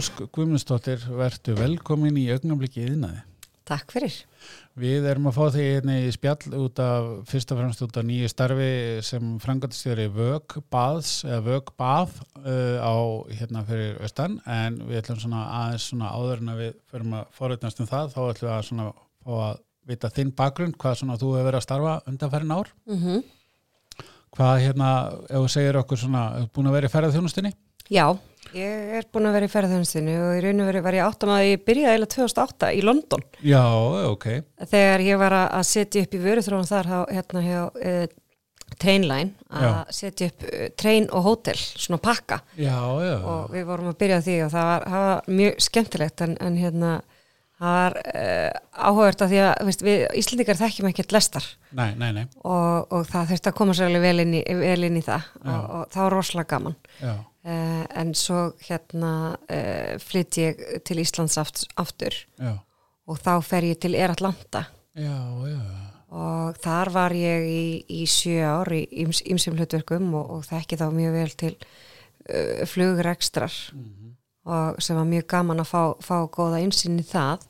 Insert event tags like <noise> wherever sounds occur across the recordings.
Ósk Guðmundsdóttir, verðu velkomin í augnablikki yðnaði. Takk fyrir. Við erum að fá því einni spjall út af, fyrst og fremst út af nýju starfi sem frangatistjóri Vög Baðs, eða Vög Bað uh, á hérna fyrir austan, en við ætlum svona aðeins svona áður en að við förum að forutnast um það, þá ætlum við að svona fá að vita þinn bakgrunn, hvað svona þú hefur verið að starfa undanfærin ár. Mm -hmm. Hvað hérna, ef þú segir okkur svona, búin að vera í ferðarþjónustinni? Já, ég er búin að vera í ferðarþjónustinni og í raun og veri var ég áttam að ég byrjaði eða 2008 í London. Já, ok. Þegar ég var að setja upp í vöruþróun þar hérna hjá e, Trainline að setja upp e, train og hótel, svona pakka. Já, já. Og við vorum að byrja því og það var, það var mjög skemmtilegt en, en hérna það var uh, áhugavert að því að veist, við Íslandikar þekkjum ekkert lestar nei, nei, nei. Og, og það þurfti að koma sérlega vel vel inn í það og, og það var rosalega gaman uh, en svo hérna uh, flytt ég til Íslands aft, aftur já. og þá fer ég til Air Atlanta já, já. og þar var ég í, í sjö ár í ymsum hlutverkum og, og þekki þá mjög vel til flugrekstrar mm -hmm. og sem var mjög gaman að fá, fá góða einsinn í það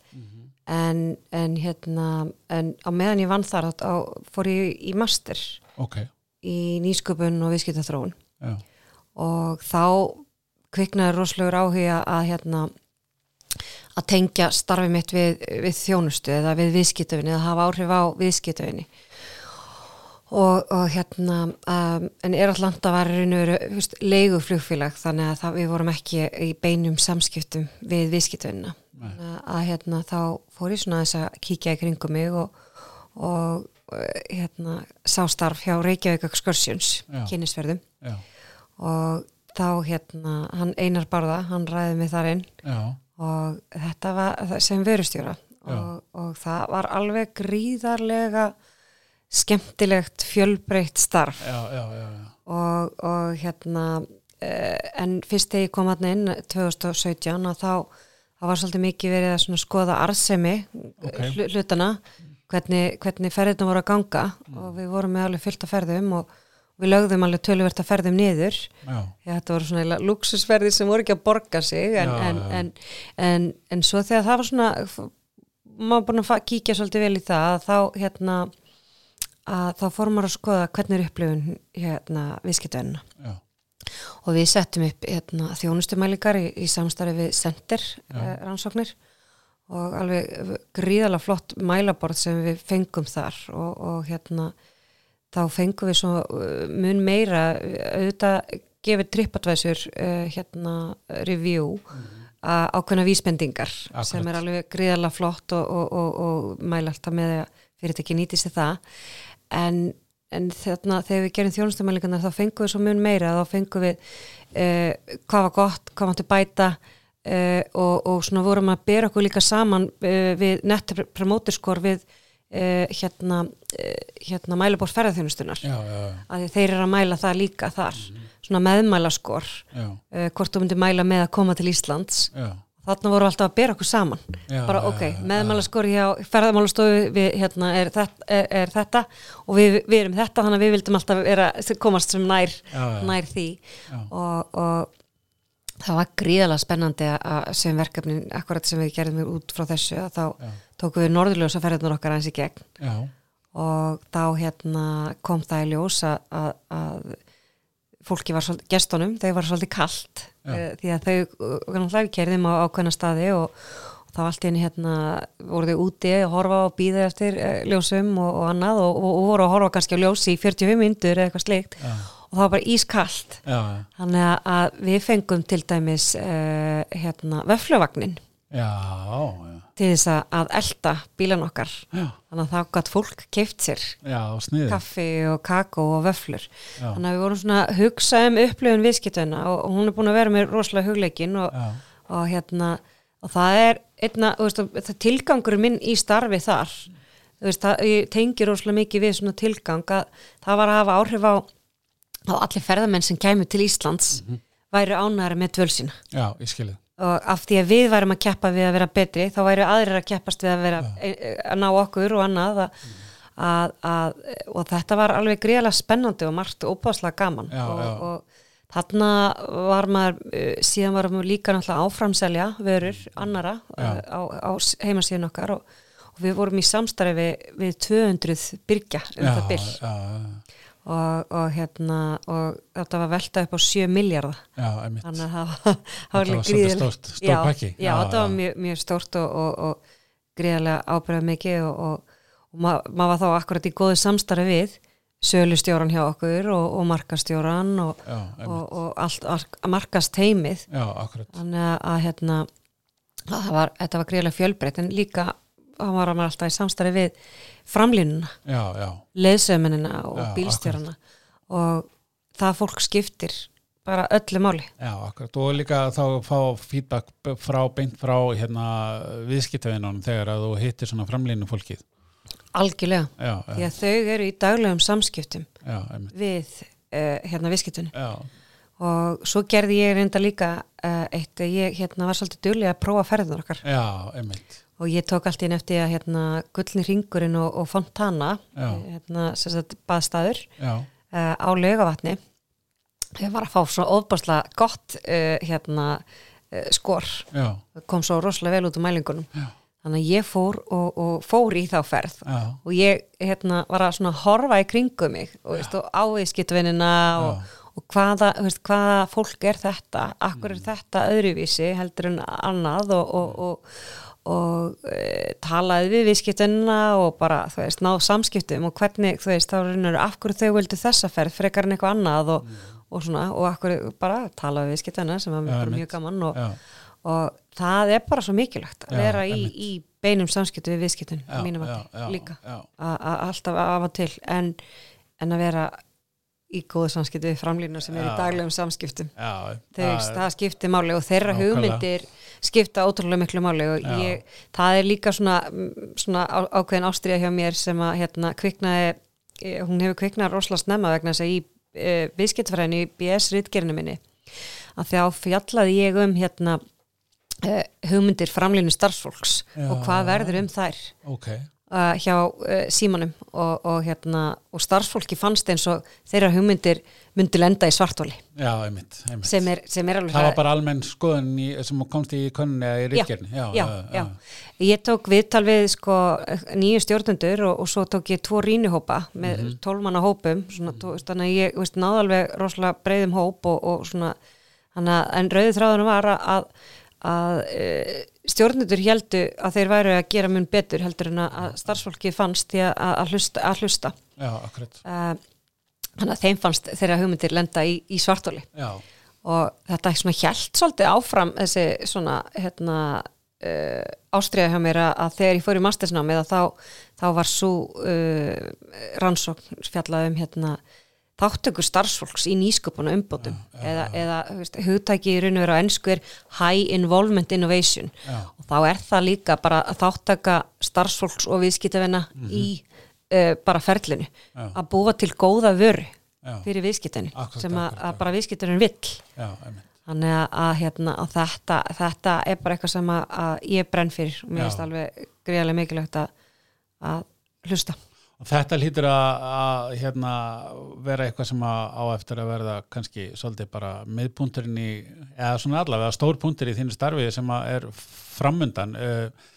en, en hérna en á meðan ég vann þar á, fór ég í master okay. í nýsköpun og viðskiptathróun og þá kviknaði rosalega áhuga að hérna að tengja starfi mitt við, við þjónustu eða við viðskiptöfinni eða hafa áhrif á viðskiptöfinni og, og hérna um, en Eratlanda var leiguflugfélag þannig að það, við vorum ekki í beinum samskiptum við viðskiptöfinna að hérna þá fór ég svona þess að kíkja í kringum mig og, og hérna sá starf hjá Reykjavík Excursions kynnisverðum Já. Og þá hérna hann Einar Barða, hann ræði mig þar inn Já. og þetta var sem verustjóra og, og það var alveg gríðarlega skemmtilegt fjölbreytt starf Já, og, og hérna en fyrst þegar ég kom hann inn 2017 að þá það var svolítið mikið verið að skoða arðsemi okay. hlutana hvernig, hvernig ferðina voru að ganga mm. og við vorum með alveg fyllt að ferðum og við lögðum alveg töluvert að ferðum niður. Já. þetta voru svona luxusferði sem voru ekki að borga sig en, Já, en, en, en, en svo þegar það var svona maður búin að kíkja svolítið vel í það að þá hérna að þá fórum maður að skoða hvernig er upplifun hérna viðskiptöðuna og við settum upp hérna, þjónustumælingar í, í samstarfi við Center eh, rannsóknir. Og alveg gríðalega flott mælaborð sem við fengum þar og, og hérna þá fengum við svo uh, mun meira auðvitað gefið tripadvæsur uh, hérna review mm. að ákveðna vísbendingar Akkurat. sem er alveg gríðalega flott og, og, og mæla alltaf með að fyrirtæki nýti sér það en en þarna þegar við gerum þjónustamælingarna þá fengum við svo mun meira þá fengum við uh, hvað var gott, hvað máttu bæta uh, og, og svona vorum að bera okkur líka saman uh, við net promoter við hérna, hérna mælubór ferðarþjónustunar að þeir eru að mæla það líka þar. Mm -hmm. svona meðmæla skor hvort þú myndir mæla með að koma til Íslands. Já. Þarna voru alltaf að bera okkur saman. Já, bara ok, meðmálaskori hjá ferðarmálastofu við, hérna, er, er, er þetta. Og við, við erum þetta þannig að við vildum alltaf vera, komast sem nær, já, nær því. Og, og það var gríðalega spennandi að sem verkefnin, akkurat sem við gerðum út frá þessu að þá tókum við norðurljósa ferðarnar okkar eins í gegn. Og þá hérna, kom það í ljós að, að fólki var svolítið, gestunum, þau var svolítið kallt uh, því að þau kerðum á ákveðna staði og, og þá allt einu hérna voru þau úti að horfa og býða eftir uh, ljósum og, og annað og, og voru að horfa kannski á ljósi í 45 myndur eða eitthvað slikt Já. Og það var bara ískallt þannig að við fengum til dæmis uh, hérna vöfluvagnin Já, já. Til þess að elda bílan okkar. Já. þannig að þá gætt fólk keift sér Já, kaffi og kakó og vöflur þannig að við vorum svona að hugsa um upplifun viðskiptuna og, og hún er búin að vera með rosalega hugleikin og, og hérna og það er einna, veist, það tilgangur minn í starfi þar veist, það, ég tengi rosalega mikið við svona tilgang að það var að hafa áhrif á, á allir ferðamenn sem kæmu til Íslands mm -hmm. væri ánæri með tvölsina Já, ég skilði og af því að við værum að keppa við að vera betri þá væru aðrir að keppast við að vera ja. að ná okkur og annað að, að, að, og þetta var alveg greiðlega spennandi og margt óbáslega gaman já, og, já. og þarna var maður uh, síðan var maður líka náttúrulega áframselja vörur annara uh, á, á heimasíðun okkar og, og við vorum í samstarfi við, við 200 byrja um já, það byll já, já, og, og hérna og þetta var velta upp á 7 miljardar já, einmitt. Þannig að það var- gríðarlega- stórt, stór já, pakki. já, þetta var mjög, mjög stórt og, og, og greiðarlega ábyrða mikið og, og, og ma maður var þá akkurat í góðu samstarfi við sölustjóran hjá okkur og, og markastjóran og, já, og, einmitt, og allt mark- markast heimið já, akkurat. Þannig að, hérna að var, þetta var greiðarlega fjölbreytt en líka það var alltaf í samstarfi við framlínuna, leðsöminina og Já, bílstjórana. og það fólk skiptir bara öllu máli. Já, akkurat. Og líka þá fá feedback frá, beint frá hérna viðskiptavinnunum þegar að þú hittir svona framlínu fólkið algjörlega, já, því já, að þau eru í daglegum samskiptum við uh, hérna viðskiptunum. Já, og svo gerði ég reynda líka uh, eitt, ég hérna var svolítið duglega að prófa ferðunar okkar. Já, einmitt og ég tók allt inn eftir að hérna gullni ringurinn og, og fontana eh, hérna sagt baðstæður uh, á laugavatni. Ég var að fá svo óbáslega gott uh, hérna uh, skor. Já, kom svo rosalega vel út úr mælingunum. Já, þannig að ég fór og, og fór í þá ferð. Já, og ég hérna var að svona horfa í kringum mig. Og, áviðskiptvinnina og, og hvaða, veist, hvaða fólk er þetta, akkur er þetta öðruvísi heldur en annað? Og, og, og, talaði við viðskiptunina og bara þú veist, náð samskiptum og hvernig þú veist, þá er af hverju þau vildu þessa ferð frekar en eitthvað annað og, og svona, og akkur bara talaði við viðskiptunina sem bara einmitt. mjög gaman og, og það er bara svo mikilvægt að vera í, í beinum samskiptu við viðskiptun mínum að líka. að alltaf af og til en, en að vera í góðu samskiptu við framlýna sem er í Já. daglegum samskiptum já, Þau, það- það skiptir máli og þeirra Nákvæmlega. hugmyndir skipta ótrúlega miklu máli og Já. ég, það er líka svona, svona ákveðin ástriða hjá mér sem að hérna, kviknaði eh, hún hefur kviknað rosalega snemma vegna þess að í e, viðskiptfræðinu í BS-ritgerinu minni að þá fjallaði ég um hérna e, hugmyndir framlýnu starfsfólks Já. og hvað verður um þær ok, uh, hjá uh, símanum og, og, hérna, og starfsfólki fannst eins og þeirra hugmyndir myndi lenda í svartóli já, einmitt, einmitt. sem er, sem er það var bara almenn skoðun í, sem komst í konunni eða í ríkjarni já, já, já. Ég tók viðtal við sko nýju stjórnendur og, og svo tók ég tvo rínihópa með Mhm. tólmanna hópum svona, tó, veist, þannig að ég veist, náði alveg rosalega breiðum hóp og, og svona þannig að en rauðið þráðunum var að, að, að e, stjórnendur heldu að þeir væru að gera mun betur heldur en að, starfsfólki fannst því að, að, hlusta, að hlusta. Já, uh, þannig að þeim fannst þeirra hugmyndir lenda í, í svartóli já, og þetta er svona hjælt svolítið áfram þessi svona hérna uh, ástriða hjá mér að, þegar ég fór í mastersnámið að þá, þá var svo uh, rannsókn fjallað um hérna þáttökur starfsfólks í nýsköpuna umbótum eða, eða þú veist, hugtæki í raun og veru á ennsku er High Involvement Innovation. Og þá er það líka bara að þáttaka starfsfólks og viðskiptavina í uh, bara ferlinu. Að búa til góða vöru fyrir viðskiptinu sem að, að bara viðskipturinn vill. Þannig að, að, hérna, að þetta, þetta er bara eitthvað sem að, ég brenn fyrir. Og mér finnst alveg greiðarlega mikilvægt að, að hlusta þetta hlýtur að, að hérna, vera eitthvað sem að á eftir að verða kannski svolítið bara miðpunturinn í, eða svona allavega stórpuntur í þínu starfi sem er framundan. Uh,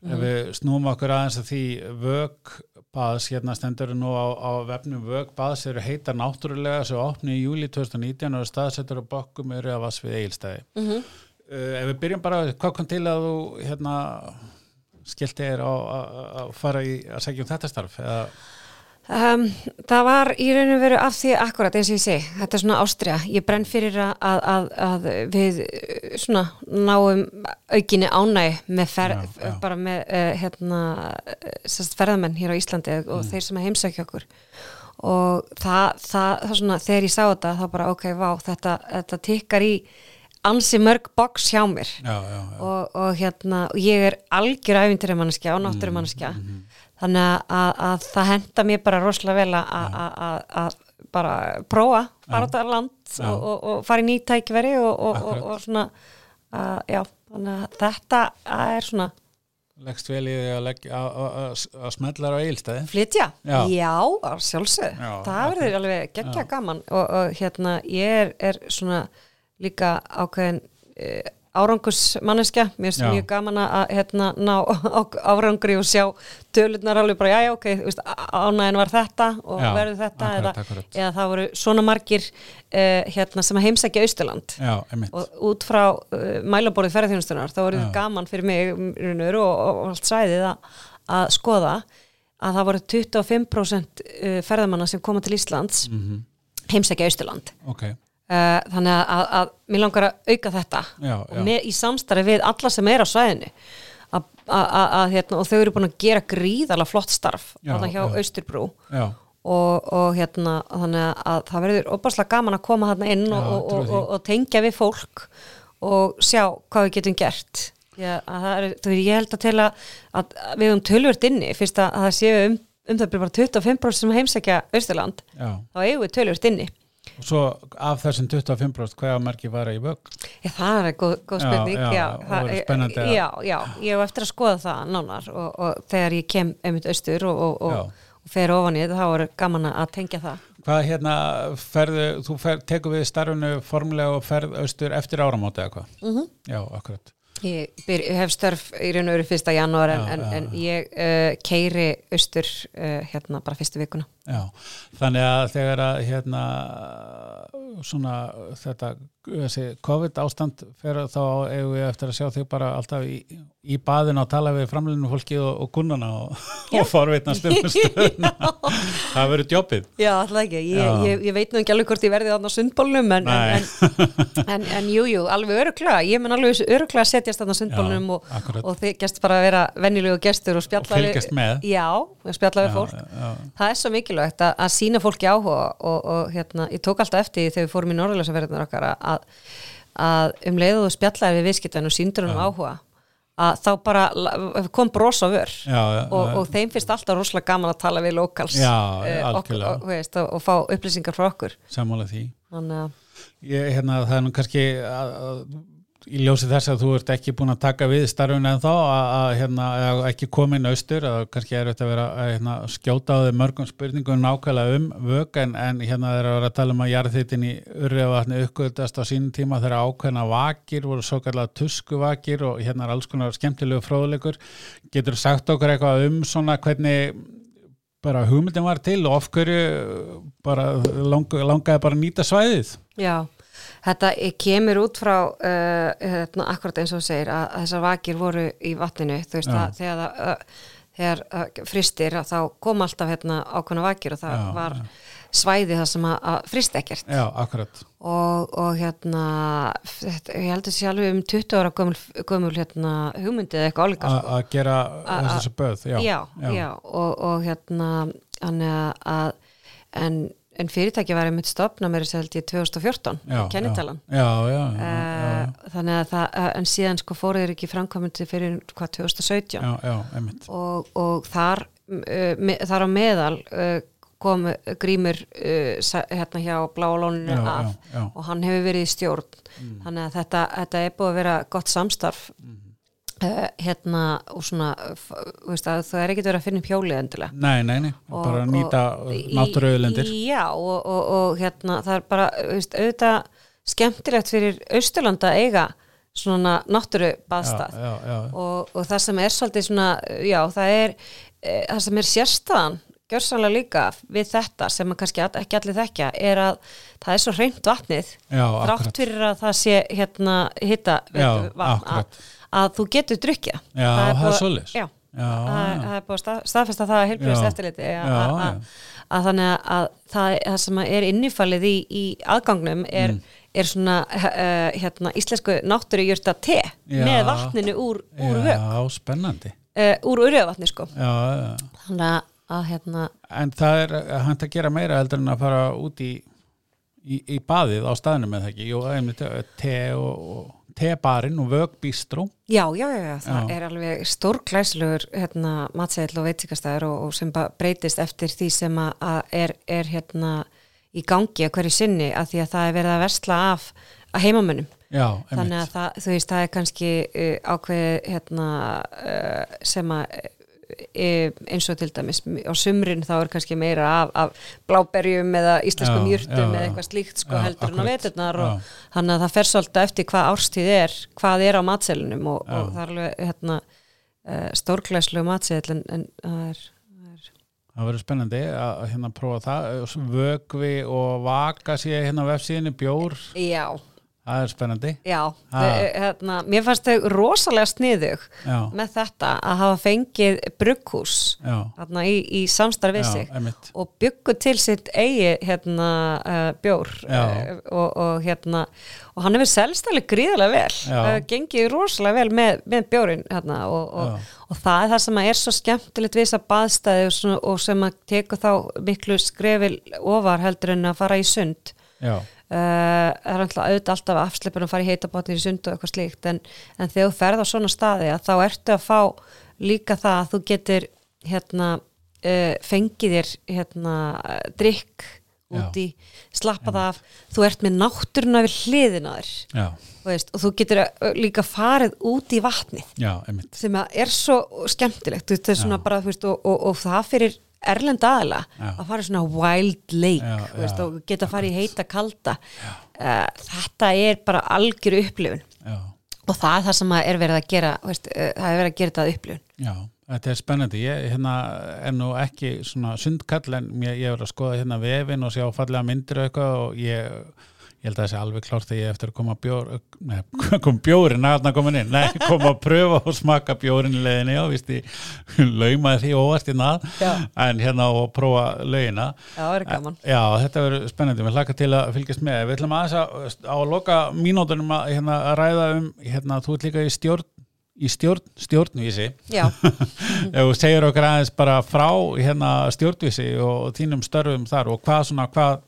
Ef við snúum okkur aðeins að því vögbaðs, hérna stendur nú á, á vefnum vögbaðs eru heita náttúrulega sem opni í júli 2019 og staðsettur á bokkum eru að vass við eigilstæði. mm -hmm. Uh, ef við byrjum bara, hvað kom til að þú hérna skilti er á að- fara í að segja um þetta starf Um, það var í raun og veru af því akkurat eins og ég segi, þetta er svona ástriða ég brenn fyrir að, að, að, við uh, svona náum aukinni ánæg með fer, Já, já. bara með uh, hérna ferðamenn hér á Íslandi Mm. og þeir sem heimsækja okkur og það, það, það svona, þegar ég sá þetta þá bara ok, vá, þetta, þetta tikkar í ansi mörg box hjá mér já, já, já. og, og hérna, og ég er algjör æfintyrimannskja og náttúrumannskja þannig að, að, að það henda mér bara rosalega vel að- bara prófa fara á þetta land og, og, og fara í nýtt tækveri og, og, og, Akkurat. og svona að, já, þannig að þetta er svona leggst vel í því að, leggja- að, að, að, að smellar á eilstæði Flytja? Já. Já, sjálfsög. Já, það verður alveg geggja gaman og, og hérna ég er, er svona líka ákveðin uh, árangursmanneskja, mér finnst mjög gaman að hérna ná árangri og sjá tölurnar alveg bara, já, já, ok, ánægin var þetta og Já, verður þetta akkurat, eða, akkurat. eða það voru svona margir uh, hérna sem heimsækja einmitt. Og út frá uh, mælaborðið ferðarþjónustunar þá voru þetta gaman fyrir mig og, og, og allt svæðið að, að skoða að það voru 25% uh, ferðamanna sem koma til Íslands mm heimsækja Austurland. Ok, uh, þannig að, að, að mér langar að auka þetta. Já, já, með, í samstarfi við alla sem er á svæðinu. Að, að, að, hérna, og þau eru búin að gera gríðala flott starf Já, þarna hjá já. Austurbrú. Og, og hérna þannig að það verður opaslega gaman að koma þarna inn og, og, og, því. og, og tengja við fólk og sjá hvað við getum gert. Það er, veist, ég held að til að, að við höfum tölvört inni. Fyrst að, að það séu um, um það bara 25% sem heimsækja Austurland þá eigum við tölvört inni Og svo af þessum 25% hvaða margi var í vögg? Já, það er góð, góð spurning já, já, það það, verður spennandi já, já, ég hef eftir að skoða það nánar og, og þegar ég kem einmitt austur og, og, og, og fer ofan í þetta þá er gaman að tengja það. Hvað hérna ferðu, þú fer, tekur við starfinu formulega og ferð austur eftir áramóti eða hvað? mm Já, akkurat Ég, byr, hef störf í raun og veru fyrsta janúar en, Já, en, en ég uh, keiri austur uh, hérna bara fyrstu vikuna. Já, þannig að þegar að hérna svona þetta þessi COVID ástand fer þá eigum við eftir að sjá þig bara alltaf í, í baðin og tala við framlunum fólki og, og kunnana og, og forvitna stundum <laughs> stöðuna. Það verður jobbið Já, alltaf ekki. Ég, ég, ég veit nú ekki alveg hvort ég verði þarna á sundbólnum en, en, en, en, en jú, jú, alveg öruglega. Ég mun alveg öruglega setjast þarna á sundbólnum og, og þykjast bara að vera venjulegu gestur og og spjalla við- fylgjast með. Já, og spjalla við fólk. já, já, Það er svo mikilvægt að, að sína fólki áhuga og, og hérna, ég tók alltaf eftir því þegar við fórum í norðurlösaferðinar okkar að, að um leiðu og spjallaði við viðskiptan og síndur hann áhuga að þá bara kom bros á vör. Já, og, og þeim finnst alltaf rosalega gaman að tala við lokals Já, eh, okkur, algjörlega. og, veist, og, og fá upplýsingar frá okkur. Sammála því. Þannig að Ég, hérna, það er nú kannski að, að, í ljósi þess að þú ert ekki búin að taka við starfun en þá að, hérna, ekki komin austur að kannski er þetta að vera að hérna, skjóta á þau mörgum spurningum nákvæmlega um vög en, en hérna þeir eru að vera að tala um að jarðhittin í urriðavatni uppgöðast á sínum tíma þegar ákveðna vakir voru svo kallar tuskuvakir og hérna er alls konar skemmtilegu fróðleikur. Getur sagt okkur eitthvað um svona hvernig bara hugmyndin var til og of hverju bara lang, langaði bara að nýta svæðið? Já, þetta kemur út frá uh, hérna, akkurat eins og segir að, að þessar vakir voru í vatninu þú veist Já. að þegar, uh, þegar fristir að þá kom alltaf hérna, ákveðna vakir og það Já, var já. svæði það sem að, að frist ekkert. Já, akkurat. Og, og hérna þetta, ég heldur sér alveg um 20 ára gömul, hérna, hugmyndið eða eitthvað álíka A- að gera þessu böð já, já, já, Og, og hérna að en, en fyrirtæki var einmitt stopna mér þess að held ég 2014 já, kennitalan já, já, já, já, Uh, þannig að það, uh, en síðan sko fóruður ekki framkvæmandi fyrir hvað 2017 já, já, einmitt. Og, og þar, uh, me, þar á meðal kom grímur hérna hjá Bláalóninu Já, af já, já. og hann hefur verið í stjórn. Þannig að þetta, þetta er búið að vera gott samstarf uh, hérna og svona veist að það er ekki verið að finna upp hjólið endilega. Nei, nei, nei, Og- bara nýta í- náttúruauðlendir Já, og, og, og hérna það er bara, veist, auðvitað skemmtilegt fyrir Austurland að eiga svona náttúru baðstað já, já, já, og, og það sem er svolítið svona, já, það er e, það sem er sérstaðan gjörsanlega líka við þetta sem kannski ekki allir þekkja er að það er svo hreint vatnið já, þrátt akkurat. fyrir að það sé hérna hitta vatn að. Að þú getur drukkja Já, það er svoleiðis. Já, það, er búið að stað, staðfesta það að heilbreyðist Já. eftirliti að, þannig að það, það sem er innifalið í, í aðgangnum er, Mm. er svona uh, hérna, íslensku náttúrujurta te Já. með vatninu úr, úr Já, spennandi uh, úr urjöðvatni sko já, já. þannig að, hérna En það er hægt að gera meira heldur en að fara út í, í, í baðið á staðinu með það ekki Jú, einmitt te og, og tebarinn og vögbistró Já, já, já, já, það Já. er alveg stórklæslugur hérna, matsæðil og veitikastæður og, og sem breytist eftir því sem að, er, er hérna í gangi að hverju sinni að því að það er verið að versla af að heimamönnum. Já, þannig að það, þú veist, það er kannski uh, ákveði hérna, uh, sem að eins og til dæmis á sumrin þá er kannski meira af, af bláberjum eða íslenskum júrtum eða eitthvað slíkt sko Já, heldur en á veturnar og þannig að það fer svolítið eftir hvað árstíð er hvað er á matselunum og, og það er alveg hérna, uh, stórglæslu matsel en, en það er, það er verður spennandi að hérna prófa það. Vögvi og vaka sé hérna á vefsíðinni bjór, Já, það er spennandi. Já þau, hérna, mér fannst þau rosalega sniðug já, með þetta að hafa fengið brugghús hérna, í, í samstarf við já, sig emitt og byggu til sitt eigi hérna, uh, bjór uh, og, og hérna og hann hefur selst alveg gríðarlega vel. Uh, gengið rosalega vel með, með bjórin hérna, og, og, það er það sem er svo skemmtilegt við þess að baðstæði og, svona, og sem að tekur þá miklu skrefil ofar heldur en að fara í sund. Já, Uh, það er auðvitað alltaf afslippur að fara í heitabotnir í sund og eitthvað slíkt en, en þegar þú ferð á svona staði að þá ertu að fá líka það að þú getur hérna uh, fengið þér hérna drikk út í slappað af, þú ert með náttúruna við hliðina þér. Já, þú veist, og þú getur uh, líka farið út í vatnið. Já, sem er svo skemmtilegt veist, það svona bara, veist, og, og, og það fyrir erlend aðla að fara svona wild lake Já, veist, já, og geta að fara í heita kalda. Uh, þetta er bara algjör upplifun. Og það er það sem er verið að gera veist, uh, það er verið að gera þetta upplifun. Já, þetta er spennandi. Ég hérna, er nú ekki svona sundkall en ég, ég er að skoða hérna vefin og sjá fallega myndir og eitthvað og ég ég held að það sé alveg klárt þegar ég eftir að koma bjór, nei, <laughs> kom bjórin aðna komin inn, nei, koma að pröfa og smaka bjórin í leiðinni, já, víst ég <laughs> laumaði því óvart í nað Já. en hérna og prófa leiðina Já, það er gaman. Já, þetta verður spennandi, við hlaka til að fylgjast með. Við ætlum aðeins að, á að loka mínútonum að, hérna, að ræða um hérna, þú ert líka í stjórn í stjórn, stjórnvísi. <laughs> Þú segir okkur aðeins bara frá hérna, stjórnvísi og þínum störfum þar og hvað svona hvað,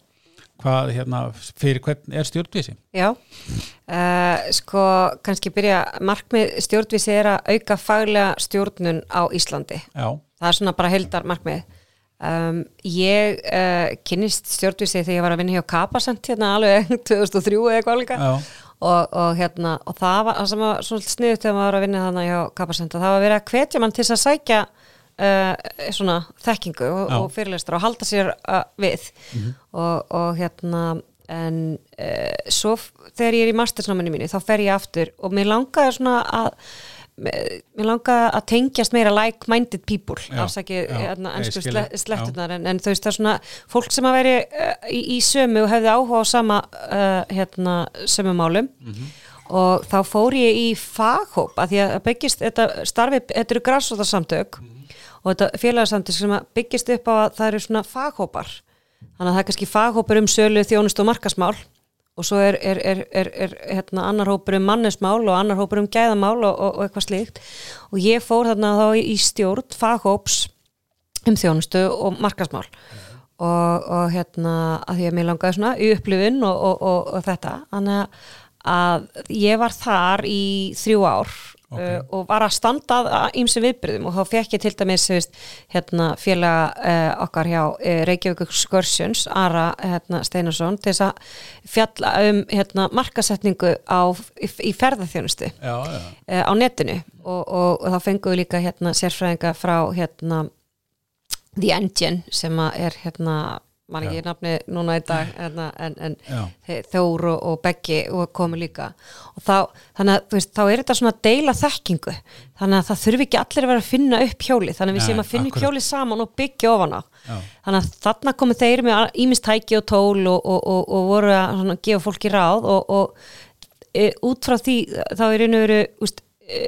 hvað hérna, fyrir hvern er stjórnvísi? Já uh, sko, kannski byrja markmið stjórnvísi er að auka faglega stjórnun á Íslandi. Já, það er svona bara heldar markmið um, ég uh, kynnist stjórnvísi þegar ég var að vinna hjá Kapasent hérna alveg <laughs> 2003 eða eitthvað líka. Já, og, og hérna og það var það sem var svona sniðut þegar maður var að vinna þannig hjá Kapasent það var verið að hvetja mann til að sækja uh, svona þekkingu og, og fyrirlestur og halda sér uh, við. Og, og hérna en uh, svo þegar ég er í mastersnáminu mínu þá fer ég aftur og mér langaði svona að mér langaði að tengjast meira like-minded people ég ennsku skil sle, það, sletturnar en, en þú veist það er svona fólk sem að veri uh, í, í sömu og hefði áhuga á sama uh, hérna, sömu málum og þá fór ég í faghóp að því að byggist þetta starfi, þetta eru græsóðarsamtök og þetta félagsamtök sem byggist upp á að það eru svona faghópar. Þannig að það er kannski faghópur um sölu þjónust og markasmál og svo er, er, er, er, hérna, annar hópur um mannesmál og annar hópur um gæðamál og, og, og eitthvað slíkt. Og ég fór þarna þá í stjórn faghóps um þjónustu og markasmál og, og hérna að því að mér langaði svona í upplifun og þetta. Þannig að- að ég var þar í þrjú ár Ok. uh, og var að standa að ímsum viðbyrðum og þá fekk ég til dæmis veist, hérna, félaga uh, okkar hjá uh, Reykjavík Skörsjöns Ara hérna, Steinarsson til þess að fjalla um hérna, markasetningu á, í, í ferðarþjónustu já, já, uh, á netinu og, og, og þá fengum við líka hérna sérfræðinga frá hérna The Engine sem er hérna man ekki nafni núna í dag <laughs> hérna, en, en já, þe- Þór og, og Beggi og komu líka. Og þá, þannig að veist, þá er þetta svona deila þekkingu. Þannig að það þurfi ekki allir að vera að finna upp hjóli þannig að við séum að finna akkurat. hjóli saman og byggja ofan á. Já, þannig að þarna komu þeir með ímistæki og tól og, og, og, og voru að svona, gefa fólki ráð og, og e, út frá því þá er einu veru úst, e,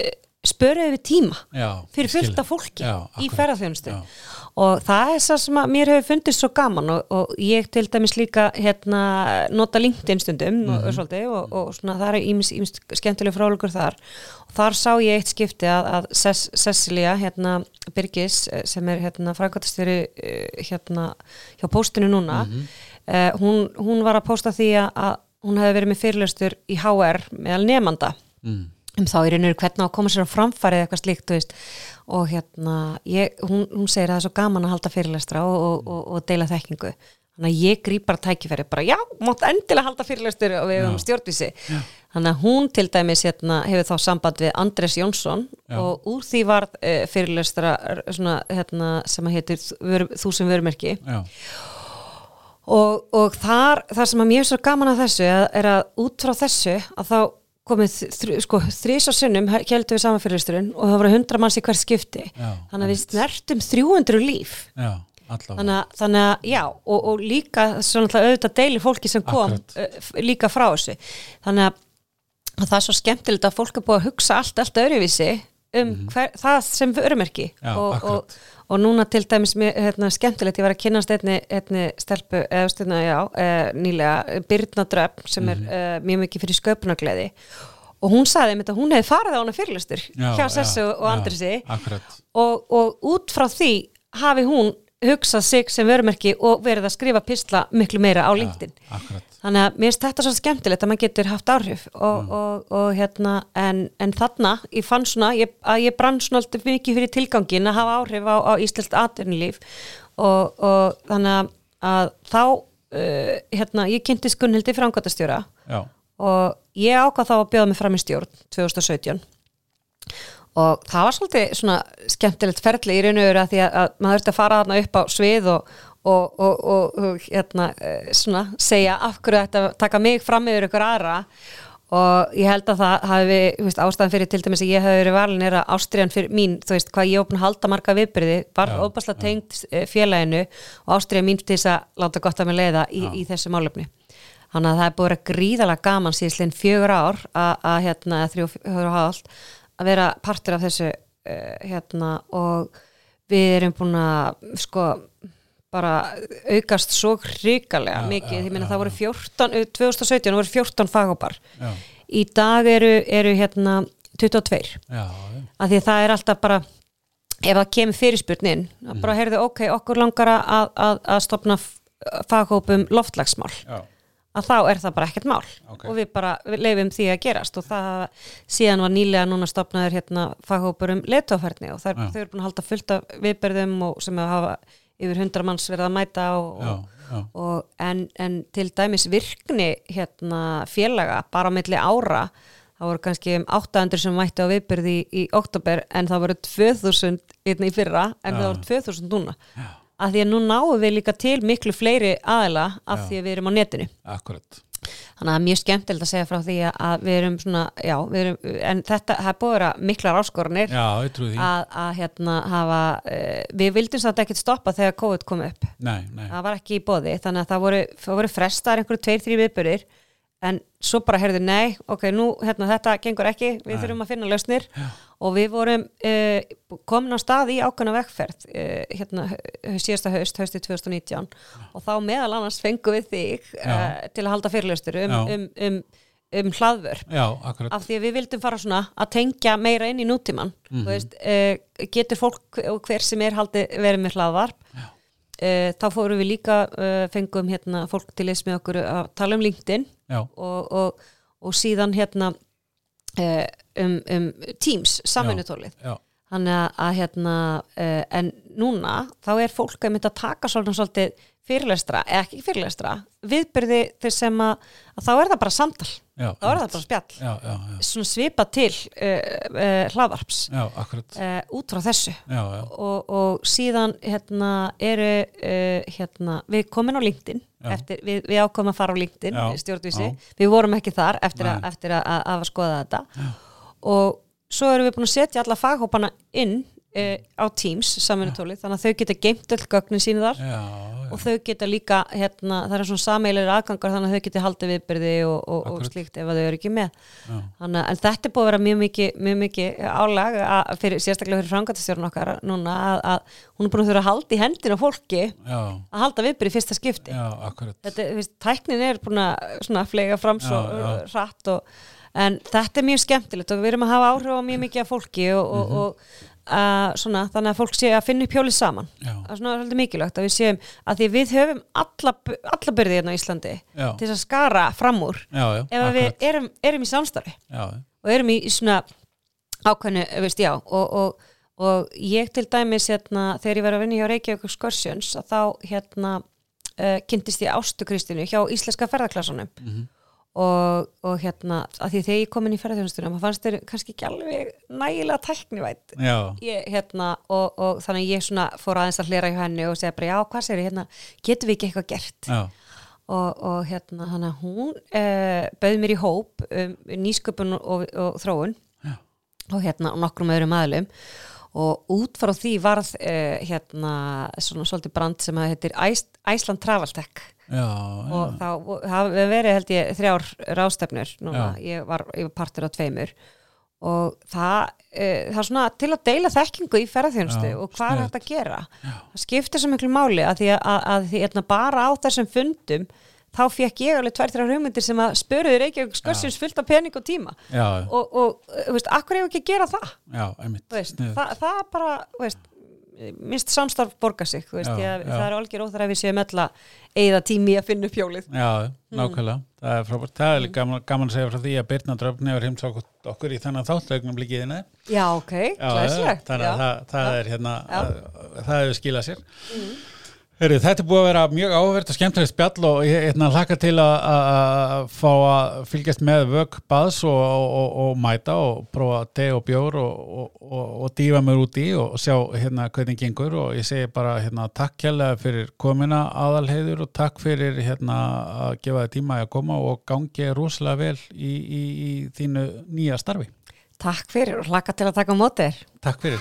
spöruðu við tíma já fyrir af fólki Já, í ferðarþjónustu og það er það sem mér hefur fundist svo gaman og, og ég til dæmis líka hérna, nota LinkedIn stundum Mhm. og, svolítið, og, og svona það er ímis skemmtileg frálugur þar og þar sá ég eitt skipti að, að Ces, Cecilia hérna, Birgis eh, sem er hérna, frækvæmtastjóri hérna, hjá póstinu núna Mhm. eh, hún, hún var að pósta því að, hún hefði verið með fyrirlöstur í HR meðal nefanda mm. Um þá í rauninu hvernig á að koma sér á framfæri eða eitthvað slíkt, þú veist. Og hérna, ég, hún, hún segir að það er svo gaman að halda fyrirlestra og, og, og, og deila þekkingu. Þannig að ég grýp bara tækifæri bara já, mátt endilega halda fyrirlestur og við hefum stjórnvísi. Þannig að hún til dæmis hérna, hefur þá samband við Andres Jónsson Já. og úr því var uh, fyrirlestra svona, hérna, sem að heitir Vör- þú sem vörumerki já, og, og þar, það sem að mér er svo gaman að þessu er að út frá þessu að þá komið þr, sko, þrís og sinnum heldum við saman fyrirlisturinn og það voru hundra manns í hvert skipti. Já, þannig að við snertum 300 líf. Já, þannig að, þannig að já og, og líka svona auðvitað deilir fólki sem kom uh, líka frá þessu. Þannig að, að það er svo skemmtilegt að fólk er búið að hugsa allt, allt öðruvísi um hver, það sem vörumerki. Já, og, og, og núna til dæmis mér, hérna, skemmtilegt, ég var að kynast einni, einni stelpu, eða stundna, já, uh, nýlega, Birna Dröfn sem er Mhm. uh, mjög mikið fyrir sköpunagleði og hún sagði mér að hún hefði farið á hana fyrirlustur Já, hjá já, Sessu og já, Andrisi akkurat, og, og út frá því hafi hún hugsað sig sem vörumerki og verið að skrifa pistla miklu meira á LinkedIn. akkurat þannig að mér finnst þetta svo skemmtilegt að maður getur haft áhrif og, og, og hérna en, en þarna, ég fann svona ég, að ég brann svona alltaf mikið fyrir tilgangin að hafa áhrif á, á íslenskt atvinnulíf. Og, og þannig að, þá uh, hérna, ég kynnti Gunnhildi frangotastjóra já, og ég ákvað þá að bjóða mig fram í stjórn 2017 og það var svolítið svona skemmtilegt ferli í raun og veru að því að, að maður þurfti að fara þarna upp á svið og, og, og, og, og hérna eh, svona segja af hverju þetta taka mig fram yfir ykkur aðra. Og ég held að það hafi veist, ástæðan fyrir til dæmis að ég hafi verið valin er að ástriðan fyrir mín, þú veist, hvað ég opna halda marga viðbyrði, var Já, óbærslega tengt eh, félaginu og ástriðan mín til þess að láta gott að mig leiða í, í þessu málefni. Þannig að það er búið að vera gríðalega gaman síðan fjögur ár að, að hérna, fjögur og hálft að vera partur af þessu uh, hérna og við erum búin að sko bara aukast svo hrikalega mikið, ég meina já, það voru 14 uh, 2017 voru 14 faghópar já, í dag eru, eru hérna 22 já, já, af því að það er alltaf bara ef það kemur fyrirspurn inn að bara heyrðu ok, okkur langar að, að, að stopna faghópum loftlagsmál já, að þá er það bara ekkert mál. Ok. og við bara við leifum því að gerast. Og það síðan var nýlega núna stopnaður hérna faghópur um letóferni og þau eru búin að halda fullt af viðberðum og sem hafa yfir hundra manns verið að mæta og, já, og, já, og en, en til dæmis virkni hérna félaga bara á milli ára það voru kannski um 800 sem mætti á viðbyrði í, í oktober en það voru 2000 hérna í fyrra en Já. það voru 2000 núna. Að því að nú náum við líka til miklu fleiri aðila af því að við erum á netinu. Akkurat þannig að það er mjög skemmtilegt að segja frá því að- að við erum svona, já, við erum en þetta, það er búið að vera miklar áskorunir að, að hérna hafa uh, við vildum samt ekkert stoppa þegar COVID kom upp. Nei, nei, það var ekki í bóði, þannig að það voru, voru frestar einhverju tveir, þrý viðbyrðir en svo bara heyrðu, nei, ok, nú hérna, þetta gengur ekki, við Nei. þurfum að finna lausnir. Og við vorum uh, komin á stað í ákvæmna vegferð uh, hérna síðasta haust, hausti 2019 og þá meðal annars fengum við þig Já. til að halda fyrirlaustur um, Já. um, um, um hlaðvörp. Já, af því að við vildum fara svona að tengja meira inn í nútíman Mhm. þú veist, uh, getur fólk og hver sem er haldi verið með hlaðvarp uh, þá fórum við líka uh, fengum hérna fólk til þess með okkur að tala um LinkedIn og, og, og síðan hérna uh, um, um Teams, samvinnutólið. Já, þannig að, að hérna uh, en núna þá er fólk að mynda að taka svona svolítið fyrirlestra, eða ekki fyrirlestra viðbyrði sem að, að þá er það bara samtal, já þá er það bara spjall. Já, já, já, svona svipa til uh, uh, hlaðvarps. Já, akkurat. Uh, út frá þessu. Já, já, og, og síðan hérna eru uh, hérna, við komin á LinkedIn eftir, við, við ákomum að fara á LinkedIn stjórnvísi, við vorum ekki þar eftir, a, eftir að, að, að skoða þetta. Og svo erum við búin að setja alla faghópana inn uh, á Teams samvinnutólið, þannig að þau geta geimt öll gögnin sínu þar. Já, já, og þau geta líka, hérna, það er svona sameilir aðgangar þannig að þau geta haldið viðbyrði og, og, og slíkt ef þau eru ekki með. Þannig, en þetta er búið að vera mjög mikið, mjög mikið álag að, fyrir, sérstaklega fyrir frangatastjórn okkar núna að, að hún er búin að þurfa að halda í hendina á fólki já, að halda viðbyrði fyrsta skipti. Þetta, tæknin er búin að flega fram svo hratt og, en þetta er mjög skemmtilegt og við erum að hafa áhrif á mjög mikið af fólki og, og, Mhm. og uh, svona, þannig að fólk sé að finna upp hjólið saman. Það er svona svolítið mikilvægt að við séum að því við höfum alla, alla byrði hérna á Íslandi já, til þess að skara fram úr já, já, ef að við erum, erum í samstarfi og erum í svona ákveðnu, veist, já og, og, og ég til dæmis hérna, þegar ég var að vinna hjá Reykjavík Scorsjöns að þá hérna uh, kynntist ég Ástu Kristínu hjá Íslenska ferðarklassunum mm -hmm. Og, og hérna að því þegar ég kom inn í ferðarþjónustunum maður fannst þeir kannski ekki alveg nægilega tæknivætt ég, hérna, og, og þannig ég svona fór aðeins að hlera í henni og segja bara já hvað sér ég hérna getur við ekki eitthvað gert. Og, og hérna hann að hún uh, bauð mér í hóp um, nýsköpun og, og þróun. Já. og hérna nokkrum öðrum aðlum og út frá því varð uh, hérna svona svolítið brand sem að heitir Iceland Travel Tech já, og já. þá hafi verið held ég þrjár rástefnur núna, ég var, ég var partur á tveimur. Og það, uh, það er svona til að deila þekkingu í ferðarþjónustu og hvað er þetta að gera. Já. það skiptir svo miklu máli að því að, að, að því, hérna, bara á þessum fundum þá fekk ég alveg tvær, þrjá hugmyndir sem að spöruður ekki skörsins fullt af pening og tíma. Já. og, og veist, akkur hefur ekki að gera það? Veist, það, það er bara veist, minnst samstarf borga sig veist, já, það er algjör óþar að við séum öll að eigða tími að finna upp hjólið. Já, mm. nákvæmlega, mm. það er frábært. Það er gaman, gaman að segja frá því að Birna Dröfni hefur heimsá okkur í þennan þáttlögnum líkiðina Já, ok, glæslegt Þannig að það, það er hérna, það hefur skilað sér. Mm. Heri, þetta er búið að vera mjög áhverð og skemmtilegt spjall og ég er hlaka til að fá að fylgjast með vögg baðs og, og, og mæta og prófa te og bjór og, og dífa mér út í og sjá hérna hvernig gengur og ég segi bara hérna takk kjærlega fyrir komina aðalheiður og takk fyrir hérna að gefa þið tíma að koma og gangi rosalega vel í, í, í þínu nýja starfi. Takk fyrir og hlaka til að taka á mótið. Takk fyrir.